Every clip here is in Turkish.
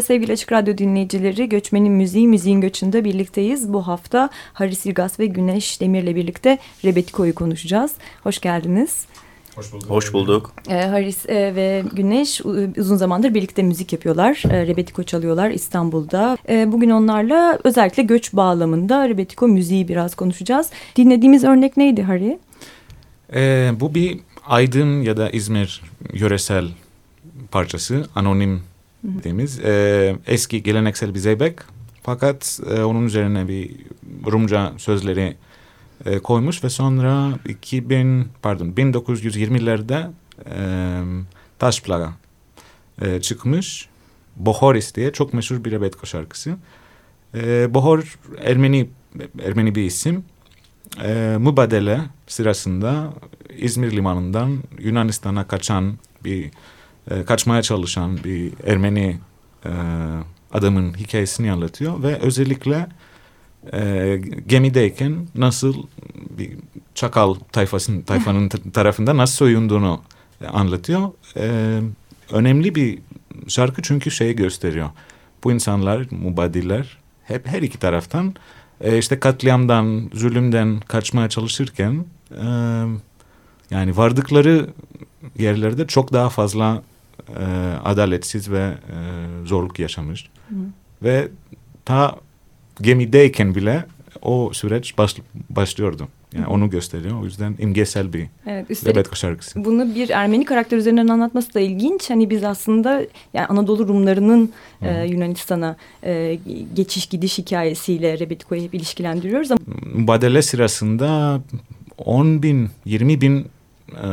Merhaba sevgili Açık Radyo dinleyicileri. Göçmenin Müziği, Müziğin Göçü'nde birlikteyiz. Bu hafta Haris İlgaz ve Güneş Demir'le birlikte Rebetiko'yu konuşacağız. Hoş geldiniz. Hoş bulduk. Hoş bulduk. Ee, Haris e, ve Güneş uzun zamandır birlikte müzik yapıyorlar. E, Rebetiko çalıyorlar İstanbul'da. E, bugün onlarla özellikle göç bağlamında Rebetiko müziği biraz konuşacağız. Dinlediğimiz örnek neydi Hari? E, bu bir Aydın ya da İzmir yöresel parçası. Anonim dediğimiz e, eski geleneksel bir zeybek fakat e, onun üzerine bir Rumca sözleri e, koymuş ve sonra 2000 pardon 1920'lerde e, Taşplaga e, çıkmış. Bohoris diye çok meşhur bir Rebetko şarkısı. E, Bohor Ermeni Ermeni bir isim. E, mübadele sırasında İzmir limanından Yunanistan'a kaçan bir e, kaçmaya çalışan bir Ermeni e, adamın hikayesini anlatıyor ve özellikle e, gemideyken nasıl bir çakal tayfasının tayfanın tarafında nasıl soyunduğunu anlatıyor. E, önemli bir şarkı çünkü şeyi gösteriyor. Bu insanlar, mubadiller hep her iki taraftan e, işte katliamdan, zulümden kaçmaya çalışırken e, yani vardıkları yerlerde çok daha fazla e, adaletsiz ve e, zorluk yaşamış. Hı. Ve ta gemideyken bile o süreç baş, başlıyordu. Yani Hı. onu gösteriyor. O yüzden imgesel bir evet, Rebetko şarkısı. Bunu bir Ermeni karakter üzerinden anlatması da ilginç. Hani biz aslında yani Anadolu Rumlarının e, Yunanistan'a e, geçiş gidiş hikayesiyle Rebetko'yu hep ilişkilendiriyoruz. Ama... Mübadele sırasında 10 bin, 20 bin e,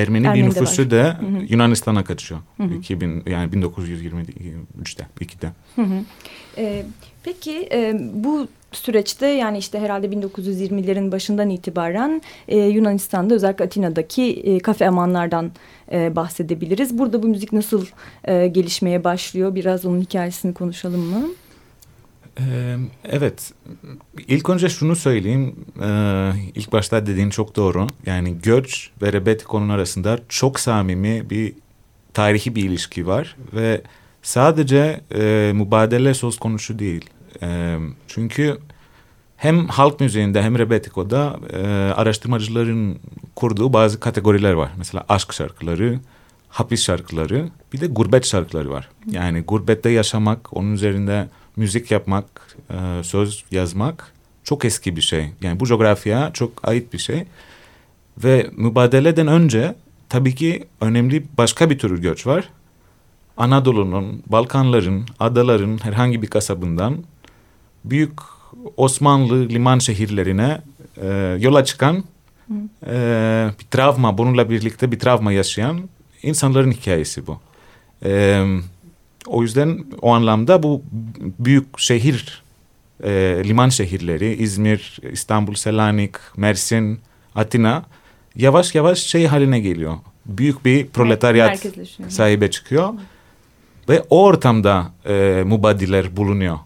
Ermeni Ermeni bir nüfusu da Yunanistan'a kaçıyor. Hı hı. 2000 yani 1923'te 2'de. Hı hı. E, peki e, bu süreçte yani işte herhalde 1920'lerin başından itibaren e, Yunanistan'da özellikle Atina'daki e, kafe amanlardan e, bahsedebiliriz. Burada bu müzik nasıl e, gelişmeye başlıyor? Biraz onun hikayesini konuşalım mı? Evet, ilk önce şunu söyleyeyim. İlk başta dediğin çok doğru. Yani göç ve Rebetiko'nun arasında çok samimi bir tarihi bir ilişki var. Ve sadece e, mübadele söz konusu değil. Çünkü hem halk müziğinde hem Rebetiko'da araştırmacıların kurduğu bazı kategoriler var. Mesela aşk şarkıları, hapis şarkıları, bir de gurbet şarkıları var. Yani gurbette yaşamak, onun üzerinde müzik yapmak, e, söz yazmak çok eski bir şey. Yani bu coğrafyaya çok ait bir şey. Ve mübadeleden önce tabii ki önemli başka bir tür göç var. Anadolu'nun, Balkanların, adaların herhangi bir kasabından büyük Osmanlı liman şehirlerine e, yola çıkan e, bir travma, bununla birlikte bir travma yaşayan insanların hikayesi bu. E, o yüzden o anlamda bu büyük şehir, e, liman şehirleri İzmir, İstanbul, Selanik, Mersin, Atina yavaş yavaş şey haline geliyor. Büyük bir proletaryat sahibe çıkıyor. Ve o ortamda e, mubadiler bulunuyor.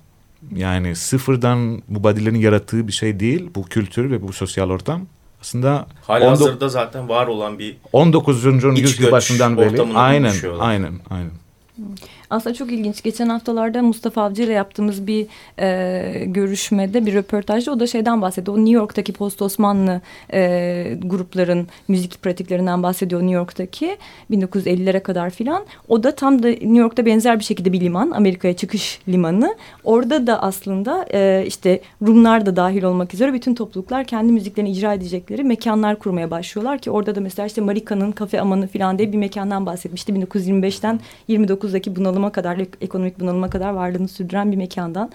Yani sıfırdan mubadilerin yarattığı bir şey değil bu kültür ve bu sosyal ortam. aslında Hala hazırda zaten var olan bir 19. yüzyıl başından beri aynen aynen aynen. Aslında çok ilginç. Geçen haftalarda Mustafa Avcı ile yaptığımız bir e, görüşmede, bir röportajda o da şeyden bahsediyor. O New York'taki post Osmanlı e, grupların müzik pratiklerinden bahsediyor New York'taki 1950'lere kadar filan. O da tam da New York'ta benzer bir şekilde bir liman, Amerika'ya çıkış limanı. Orada da aslında e, işte Rumlar da dahil olmak üzere bütün topluluklar kendi müziklerini icra edecekleri mekanlar kurmaya başlıyorlar ki orada da mesela işte Marika'nın Kafe Amanı filan diye bir mekandan bahsetmişti. 1925'ten 29'daki bunalım bunalıma kadar, ekonomik bunalıma kadar varlığını sürdüren bir mekandan.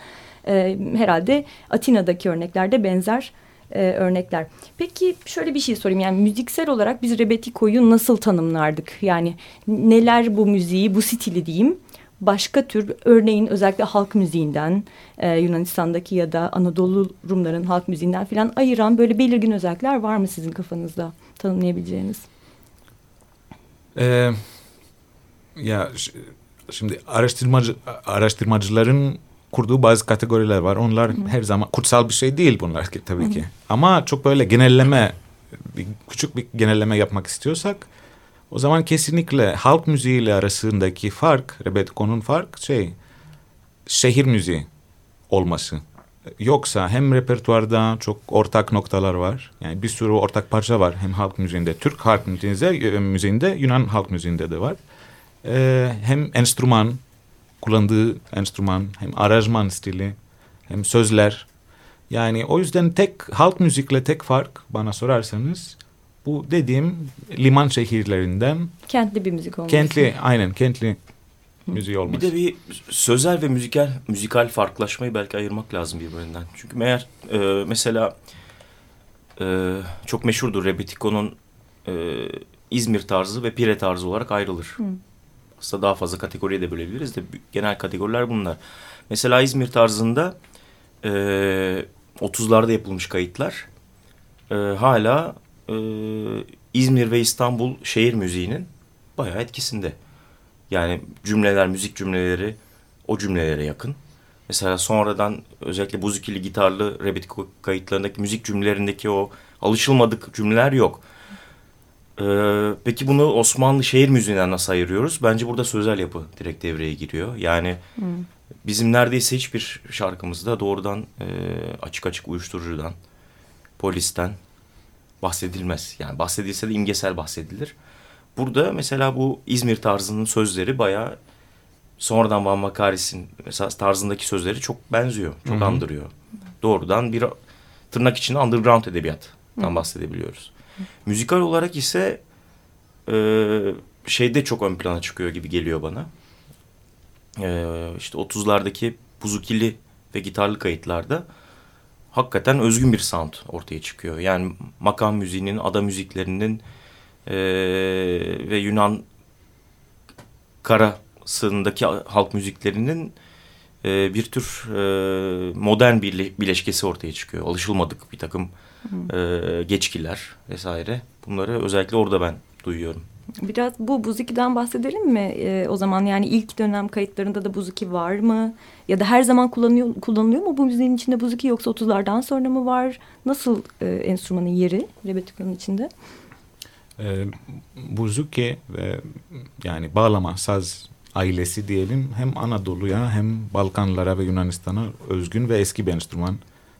E, herhalde Atina'daki örneklerde benzer e, örnekler. Peki şöyle bir şey sorayım yani müziksel olarak biz Rebetiko'yu nasıl tanımlardık? Yani neler bu müziği, bu stili diyeyim başka tür örneğin özellikle halk müziğinden e, Yunanistan'daki ya da Anadolu Rumların halk müziğinden filan ayıran böyle belirgin özellikler var mı sizin kafanızda tanımlayabileceğiniz? Ee, ya Şimdi araştırmacı araştırmacıların kurduğu bazı kategoriler var. Onlar Hı. her zaman kutsal bir şey değil bunlar tabii Hı. ki. Ama çok böyle genelleme bir, küçük bir genelleme yapmak istiyorsak o zaman kesinlikle halk müziği ile arasındaki fark, Rebetiko'nun fark şey şehir müziği olması. Yoksa hem repertuarda çok ortak noktalar var. Yani bir sürü ortak parça var. Hem halk müziğinde, Türk halk müziğinde, müziğinde Yunan halk müziğinde de var e, hem enstrüman, kullandığı enstrüman, hem aranjman stili, hem sözler. Yani o yüzden tek halk müzikle tek fark bana sorarsanız bu dediğim liman şehirlerinden kentli bir müzik olması. Kentli aynen kentli müziği olması. Bir de bir sözel ve müzikal müzikal farklılaşmayı belki ayırmak lazım birbirinden. Çünkü meğer e, mesela e, çok meşhurdur Rebetiko'nun e, İzmir tarzı ve Pire tarzı olarak ayrılır. Hı aslında daha fazla kategoriye de bölebiliriz de genel kategoriler bunlar. Mesela İzmir tarzında e, 30'larda yapılmış kayıtlar e, hala e, İzmir ve İstanbul şehir müziğinin bayağı etkisinde. Yani cümleler, müzik cümleleri o cümlelere yakın. Mesela sonradan özellikle buzukili gitarlı rebetiko kayıtlarındaki müzik cümlelerindeki o alışılmadık cümleler yok. Ee, peki bunu Osmanlı şehir müziğinden nasıl ayırıyoruz? Bence burada sözel yapı direkt devreye giriyor. Yani hmm. bizim neredeyse hiçbir şarkımızda doğrudan e, açık açık uyuşturucudan, polisten bahsedilmez. Yani bahsedilse de imgesel bahsedilir. Burada mesela bu İzmir tarzının sözleri bayağı sonradan Van Makaris'in mesela tarzındaki sözleri çok benziyor, çok Hı -hı. andırıyor. Doğrudan bir tırnak içinde underground edebiyattan Hı. bahsedebiliyoruz. Müzikal olarak ise e, şeyde çok ön plana çıkıyor gibi geliyor bana. E, işte 30'lardaki buzukili ve gitarlı kayıtlarda hakikaten özgün bir sound ortaya çıkıyor. Yani makam müziğinin, ada müziklerinin e, ve Yunan karasındaki halk müziklerinin e, bir tür e, modern bir bileşkesi ortaya çıkıyor. Alışılmadık bir takım e, geçkiler vesaire. Bunları özellikle orada ben duyuyorum. Biraz bu Buzuki'den bahsedelim mi? Ee, o zaman yani ilk dönem kayıtlarında da Buzuki var mı? Ya da her zaman kullanıyor, kullanılıyor mu bu müziğin içinde Buzuki yoksa 30'lardan sonra mı var? Nasıl e, enstrümanın yeri Rebetiko'nun içinde? Ee, Buzuki ve yani bağlama saz ailesi diyelim hem Anadolu'ya hem Balkanlara ve Yunanistan'a özgün ve eski bir enstrüman.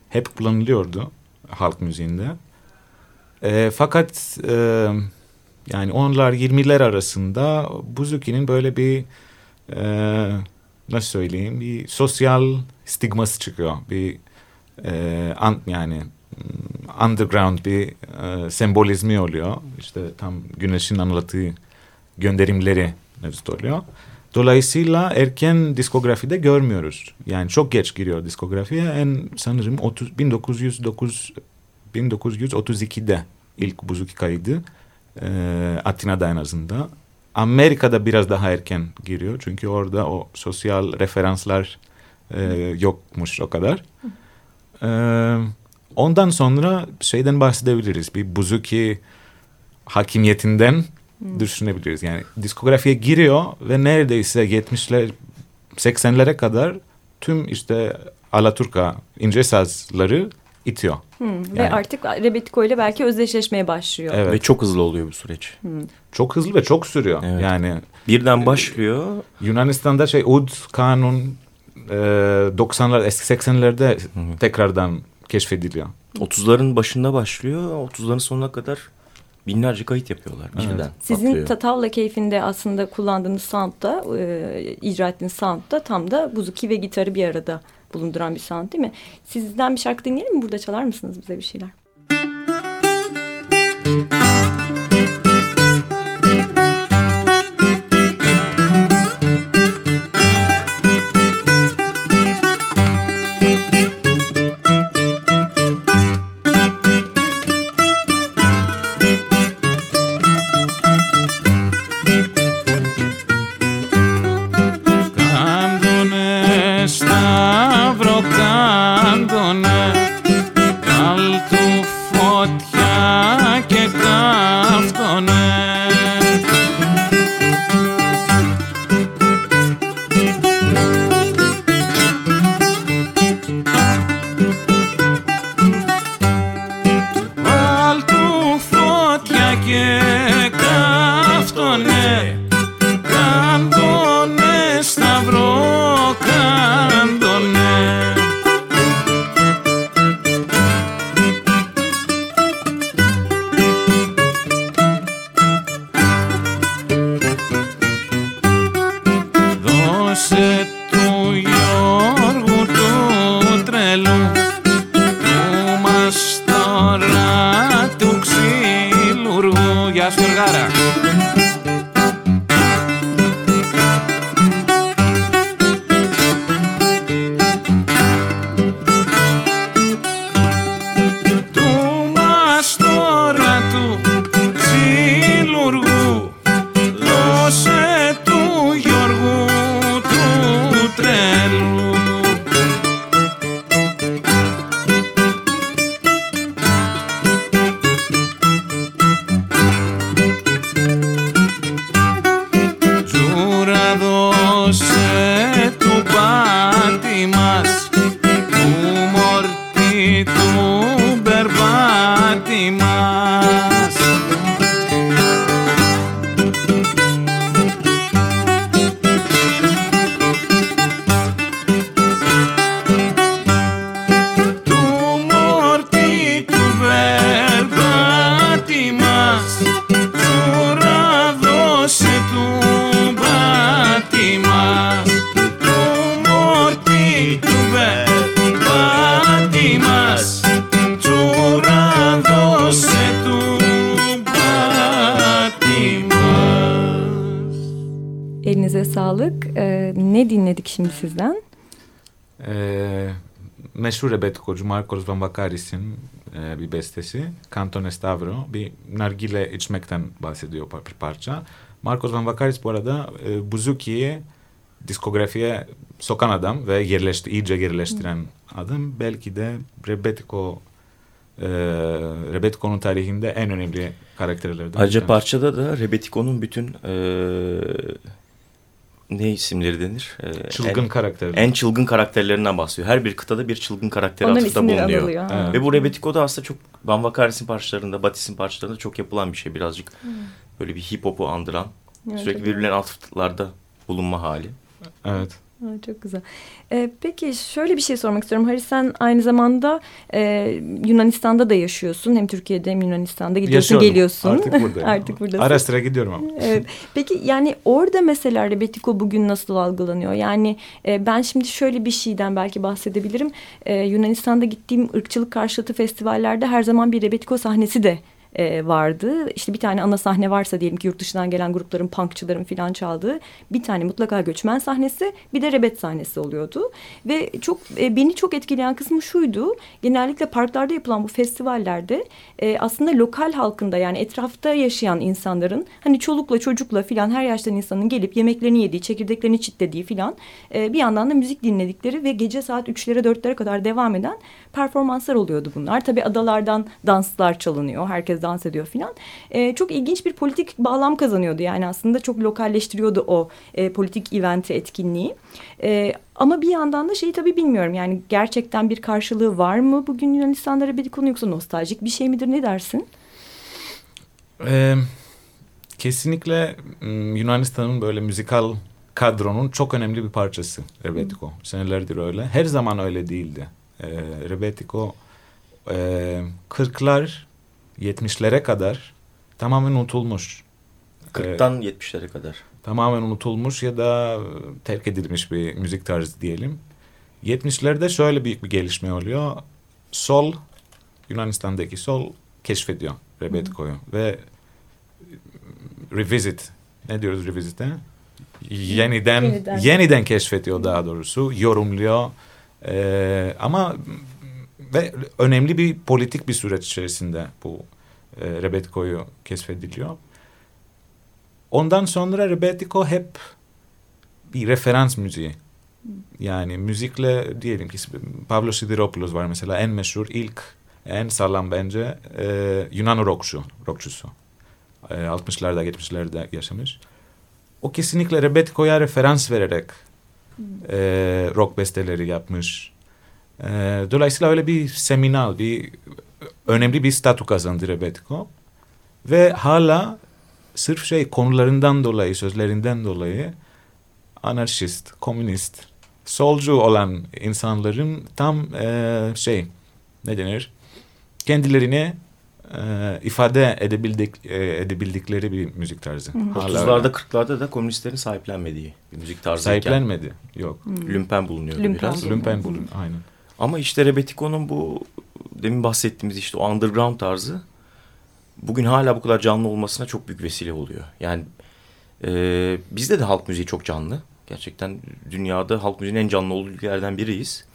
Hep kullanılıyordu halk müziğinde. E, fakat e, yani onlar 20'ler arasında Buzuki'nin böyle bir e, nasıl söyleyeyim bir sosyal stigması çıkıyor. Bir e, an, yani mm, underground bir e, sembolizmi oluyor. İşte tam güneşin anlattığı gönderimleri mevcut oluyor. Dolayısıyla erken diskografide görmüyoruz. Yani çok geç giriyor diskografiye. En sanırım 30, 1909 1932'de ilk buzuki kaydı. E, Atina'da en azından. Amerika'da biraz daha erken giriyor. Çünkü orada o sosyal referanslar e, yokmuş o kadar. E, ondan sonra şeyden bahsedebiliriz. Bir buzuki hakimiyetinden hmm. düşünebiliriz. Yani diskografiye giriyor ve neredeyse 70'ler 80'lere kadar tüm işte Alaturka ince sazları itiyor. Hmm, Ve Yani- artık Rebetiko ile belki özdeşleşmeye başlıyor. Evet. Ve çok hızlı oluyor bu süreç. Çok hızlı ve çok sürüyor. Evet. Yani Birden başlıyor. Yunanistan'da şey ud kanun e, 90'lar eski 80'lerde tekrardan keşfediliyor. 30'ların başında başlıyor. 30'ların sonuna kadar binlerce kayıt yapıyorlar birden. Sizin patlıyor. Tatavla keyfinde aslında kullandığınız soundda, e, icra ettiğiniz soundda tam da buzuki ve gitarı bir arada bulunduran bir sound değil mi? Sizden bir şarkı dinleyelim mi? Burada çalar mısınız bize bir şeyler? Meşhur rebetikocu Marcos Vambakaris'in e, bir bestesi Cantone Stavro bir nargile içmekten bahsediyor bir parça. Marcos Vambakaris bu arada e, Buzuki'yi diskografiye sokan adam ve yerleşti, iyice yerleştiren adam. Belki de rebetiko e, rebetiko'nun tarihinde en önemli karakterlerden. Ayrıca parçada da Rebetiko'nun bütün eee, ne isimleri denir? Eee, Çılgın en, karakterler. en çılgın karakterlerinden bahsediyor. Her bir kıtada bir çılgın karakteri Onların atıfta bulunuyor. anılıyor. Evet. Ve bu Rebetiko da aslında çok Van Vakaris'in parçalarında, Batis'in parçalarında çok yapılan bir şey. Birazcık böyle bir hip hop'u andıran, Evet, sürekli birbirlerine atıflarda bulunma hali. Evet. Ha, çok güzel. Ee, peki şöyle bir şey sormak istiyorum. Haris sen aynı zamanda e, Yunanistan'da da yaşıyorsun. Hem Türkiye'de hem Yunanistan'da gidiyorsun Yaşıyorum. geliyorsun. Artık buradayım. Artık buradasın. Ara sıra gidiyorum ama. Evet. Peki yani orada mesela Rebetiko bugün nasıl algılanıyor? Yani e, ben şimdi şöyle bir şeyden belki bahsedebilirim. E, Yunanistan'da gittiğim ırkçılık karşıtı festivallerde her zaman bir Rebetiko sahnesi de e, vardı. İşte bir tane ana sahne varsa diyelim ki yurt dışından gelen grupların, punkçıların filan çaldığı bir tane mutlaka göçmen sahnesi bir de rebet sahnesi oluyordu. Ve çok e, beni çok etkileyen kısmı şuydu. Genellikle parklarda yapılan bu festivallerde e, aslında lokal halkında yani etrafta yaşayan insanların hani çolukla çocukla filan her yaştan insanın gelip yemeklerini yediği, çekirdeklerini çitlediği filan e, bir yandan da müzik dinledikleri ve gece saat 3'lere 4'lere kadar devam eden performanslar oluyordu bunlar. Tabii adalardan danslar çalınıyor. Herkes dans ediyor filan. E, çok ilginç bir politik bağlam kazanıyordu. Yani aslında çok lokalleştiriyordu o e, politik eventi etkinliği. E, ama bir yandan da şeyi tabii bilmiyorum. Yani gerçekten bir karşılığı var mı bugün Yunanistan'da Rebetiko'nun yoksa nostaljik bir şey midir ne dersin? Ee, kesinlikle Yunanistan'ın böyle müzikal kadronun çok önemli bir parçası Rebetiko. Senelerdir öyle. Her zaman öyle değildi. Ee, Rebetiko e, 40'lar 70'lere kadar tamamen unutulmuş. 40'tan ee, 70'lere kadar. Tamamen unutulmuş ya da terk edilmiş bir müzik tarzı diyelim. 70'lerde şöyle büyük bir gelişme oluyor. Sol, Yunanistan'daki sol keşfediyor Rebetiko'yu. Ve revisit, ne diyoruz revisit'e? yeniden yeniden, yeniden keşfediyor daha doğrusu, yorumluyor. Ee, ama ve önemli bir politik bir süreç içerisinde bu e, Rebetiko'yu keşfediliyor. Ondan sonra Rebetiko hep bir referans müziği. Yani müzikle diyelim ki Pavlos Sidiropoulos var mesela en meşhur ilk en sağlam bence e, Yunan rockçu, rockçusu. E, 60'larda 70'lerde yaşamış o kesinlikle Rebetiko'ya referans vererek e, rock besteleri yapmış. E, dolayısıyla öyle bir seminal, bir önemli bir statü kazandı Rebetiko. Ve hala sırf şey konularından dolayı, sözlerinden dolayı anarşist, komünist, solcu olan insanların tam e, şey ne denir kendilerini e, ifade edebildik, e, edebildikleri bir müzik tarzı. 30'larda 40'larda da komünistlerin sahiplenmediği bir müzik tarzı. Sahiplenmedi. Yok. Hı. Lümpen bulunuyor Lümpen biraz. Lümpen bulunuyor. Aynen. Ama işte Rebetiko'nun bu demin bahsettiğimiz işte o underground tarzı bugün hala bu kadar canlı olmasına çok büyük vesile oluyor. Yani e, bizde de halk müziği çok canlı. Gerçekten dünyada halk müziğinin en canlı olduğu ülkelerden biriyiz.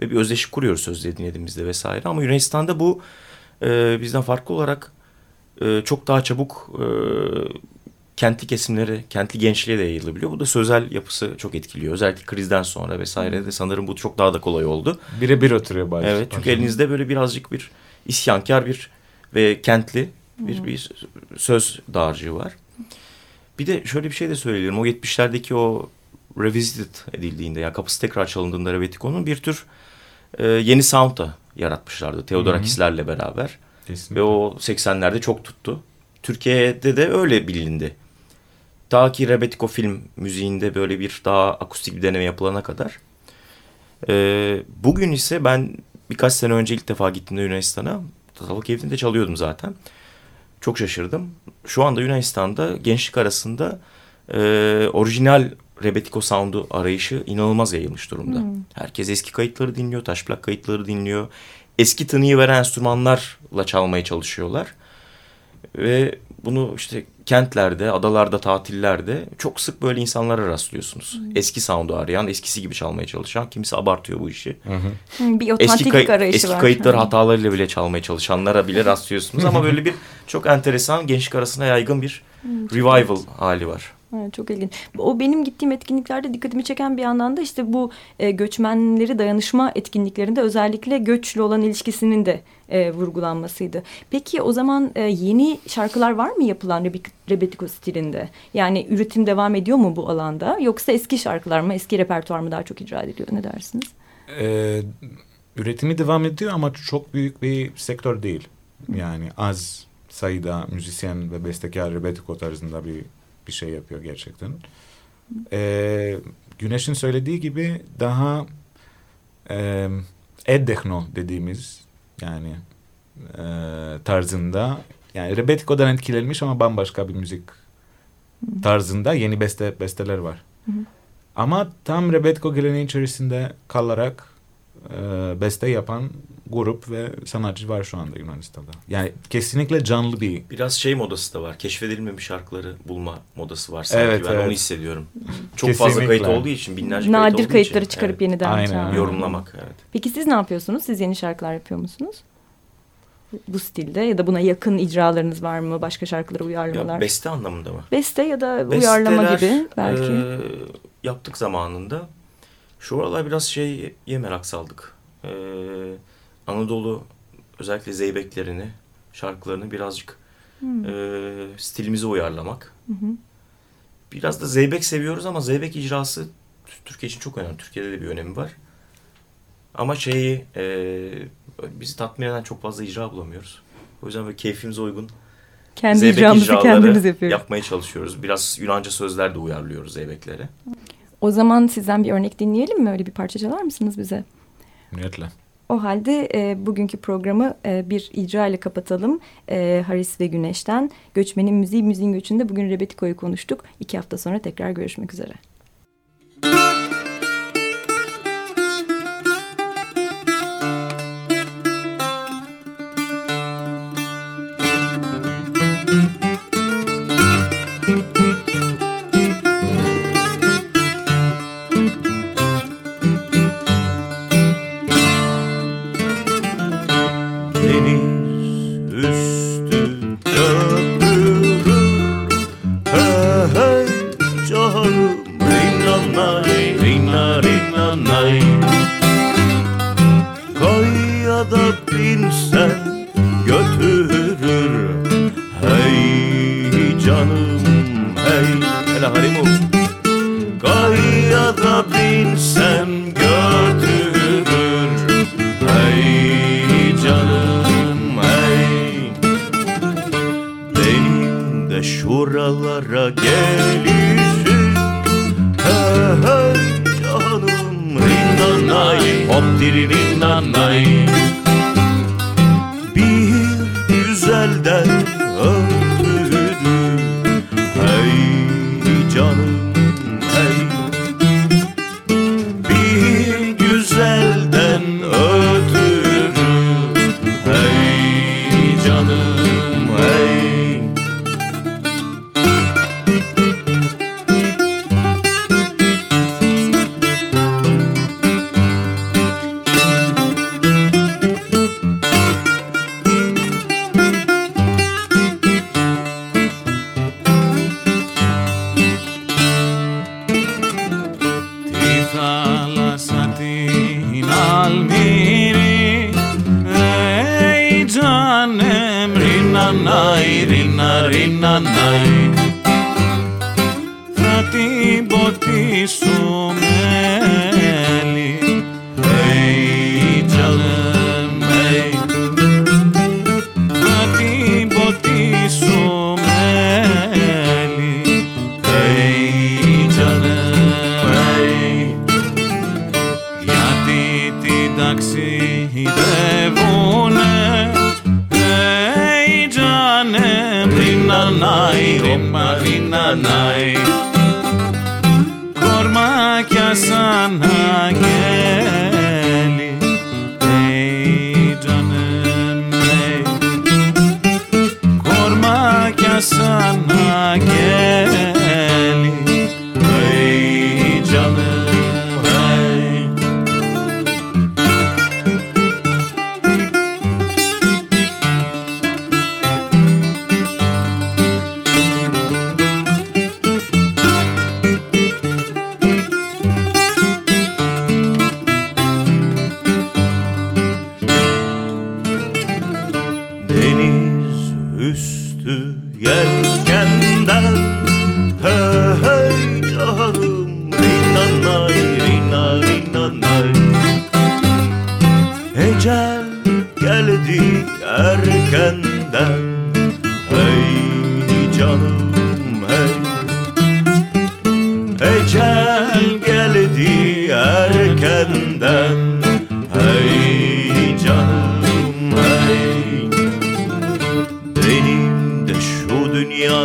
Ve bir özdeşik kuruyoruz sözleri dinlediğimizde vesaire. Ama Yunanistan'da bu e, bizden farklı olarak e, çok daha çabuk e, kentli kesimleri, kentli gençliğe de yayılabiliyor. Bu da sözel yapısı çok etkiliyor. Özellikle krizden sonra vesaire de sanırım bu çok daha da kolay oldu. Birebir oturuyor bazen. Evet çünkü elinizde böyle birazcık bir isyankar bir ve kentli bir, bir söz dağarcığı var. Bir de şöyle bir şey de söyleyelim. O 70'lerdeki o revisited edildiğinde yani kapısı tekrar çalındığında Rebetiko'nun bir tür e, yeni sound da yaratmışlardı Theodorakislerle beraber. Kesinlikle. Ve o 80'lerde çok tuttu. Türkiye'de de öyle bilindi. Ta ki Rebetiko film müziğinde böyle bir daha akustik bir deneme yapılana kadar. Ee, bugün ise ben birkaç sene önce ilk defa gittiğimde Yunanistan'a Tasavvuf evinde çalıyordum zaten. Çok şaşırdım. Şu anda Yunanistan'da gençlik arasında e, orijinal Rebetiko Sound'u arayışı inanılmaz yayılmış durumda. Hmm. Herkes eski kayıtları dinliyor, taş plak kayıtları dinliyor. Eski tınıyı veren enstrümanlarla çalmaya çalışıyorlar. Ve bunu işte kentlerde, adalarda, tatillerde çok sık böyle insanlara rastlıyorsunuz. Hmm. Eski sound'u arayan, eskisi gibi çalmaya çalışan. Kimisi abartıyor bu işi. Hı hı. Bir otantiklik eski arayışı eski var. Eski kayıtları hatalarıyla bile çalmaya çalışanlara bile rastlıyorsunuz. Ama böyle bir çok enteresan gençlik arasında yaygın bir revival hali var. Evet, çok ilginç. O benim gittiğim etkinliklerde dikkatimi çeken bir yandan da işte bu e, göçmenleri dayanışma etkinliklerinde özellikle göçle olan ilişkisinin de e, vurgulanmasıydı. Peki o zaman e, yeni şarkılar var mı yapılan Rebetiko stilinde? Yani üretim devam ediyor mu bu alanda? Yoksa eski şarkılar mı, eski repertuar mı daha çok icra ediliyor? Ne dersiniz? Ee, üretimi devam ediyor ama çok büyük bir sektör değil. Yani az sayıda müzisyen ve bestekar Rebetiko tarzında bir bir şey yapıyor gerçekten. Ee, Güneş'in söylediği gibi daha e, eddehno dediğimiz yani e, tarzında yani Rebetiko'dan etkilenmiş ama bambaşka bir müzik tarzında yeni beste besteler var. Hı hı. Ama tam Rebetiko geleneği içerisinde kalarak e, beste yapan grup ve sanatçı var şu anda Yunanistan'da. Yani kesinlikle canlı bir... Biraz şey modası da var. Keşfedilmemiş şarkıları bulma modası var sanki. Evet, ben evet. onu hissediyorum. Çok kesinlikle. fazla kayıt olduğu için, binlerce Nadir kayıt olduğu kayıtları için. çıkarıp evet. yeniden Aynen, yorumlamak. Evet. Peki siz ne yapıyorsunuz? Siz yeni şarkılar yapıyor musunuz? bu stilde ya da buna yakın icralarınız var mı? Başka şarkılara uyarlamalar? Ya beste anlamında mı? Beste ya da Besteler, uyarlama gibi belki. E, yaptık zamanında. Şu aralar biraz şeye merak saldık. E, Anadolu özellikle zeybeklerini, şarkılarını birazcık hmm. e, stilimize uyarlamak. Hı Biraz da Zeybek seviyoruz ama Zeybek icrası Türkiye için çok önemli. Türkiye'de de bir önemi var. Ama şeyi e, bizi tatmin eden çok fazla icra bulamıyoruz. O yüzden böyle keyfimize uygun kendi Zeybek icramızı kendimiz yapıyoruz. yapmaya çalışıyoruz. Biraz Yunanca sözler de uyarlıyoruz Zeybeklere. O zaman sizden bir örnek dinleyelim mi? Öyle bir parça çalar mısınız bize? Niyetle. O halde e, bugünkü programı e, bir icra ile kapatalım. E, Haris ve Güneş'ten Göçmenin Müziği, Müziğin Göçü'nde bugün Rebetiko'yu konuştuk. İki hafta sonra tekrar görüşmek üzere. vida την ποτίσω